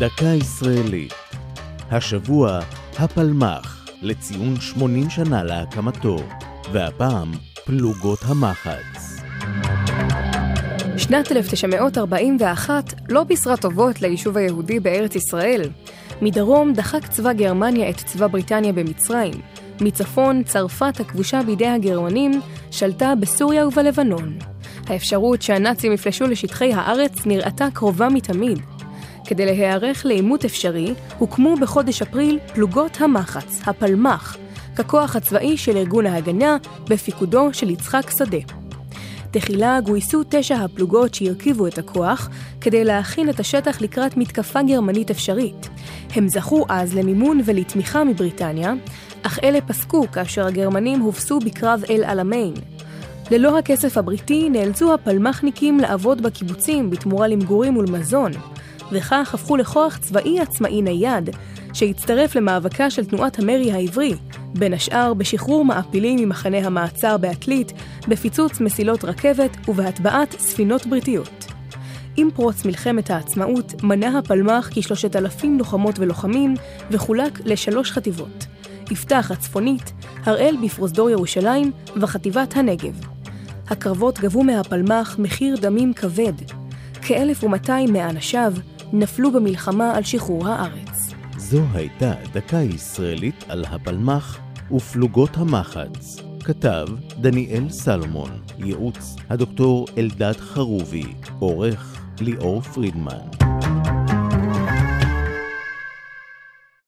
דקה ישראלית. השבוע, הפלמ"ח, לציון 80 שנה להקמתו, והפעם, פלוגות המחץ. שנת 1941 לא בישרה טובות ליישוב היהודי בארץ ישראל. מדרום דחק צבא גרמניה את צבא בריטניה במצרים. מצפון, צרפת הכבושה בידי הגרמנים שלטה בסוריה ובלבנון. האפשרות שהנאצים יפלשו לשטחי הארץ נראתה קרובה מתמיד. כדי להיערך לעימות אפשרי, הוקמו בחודש אפריל פלוגות המחץ, הפלמ"ח, ככוח הצבאי של ארגון ההגנה, בפיקודו של יצחק שדה. תחילה גויסו תשע הפלוגות שהרכיבו את הכוח כדי להכין את השטח לקראת מתקפה גרמנית אפשרית. הם זכו אז למימון ולתמיכה מבריטניה, אך אלה פסקו כאשר הגרמנים הובסו בקרב אל עלמיין. ללא הכסף הבריטי נאלצו הפלמ"חניקים לעבוד בקיבוצים בתמורה למגורים ולמזון, וכך הפכו לכוח צבאי עצמאי נייד, שהצטרף למאבקה של תנועת המרי העברי, בין השאר בשחרור מעפילים ממחנה המעצר בעתלית, בפיצוץ מסילות רכבת ובהטבעת ספינות בריטיות. עם פרוץ מלחמת העצמאות, מנה הפלמ"ח כשלושת אלפים לוחמות ולוחמים, וחולק לשלוש חטיבות. יפתח הצפונית, הראל בפרוזדור ירושלים וחטיבת הנגב. הקרבות גבו מהפלמ"ח מחיר דמים כבד. כ-1,200 מאנשיו נפלו במלחמה על שחרור הארץ. זו הייתה דקה ישראלית על הפלמ"ח ופלוגות המחץ. כתב דניאל סלומון, ייעוץ הדוקטור אלדד חרובי, עורך ליאור פרידמן.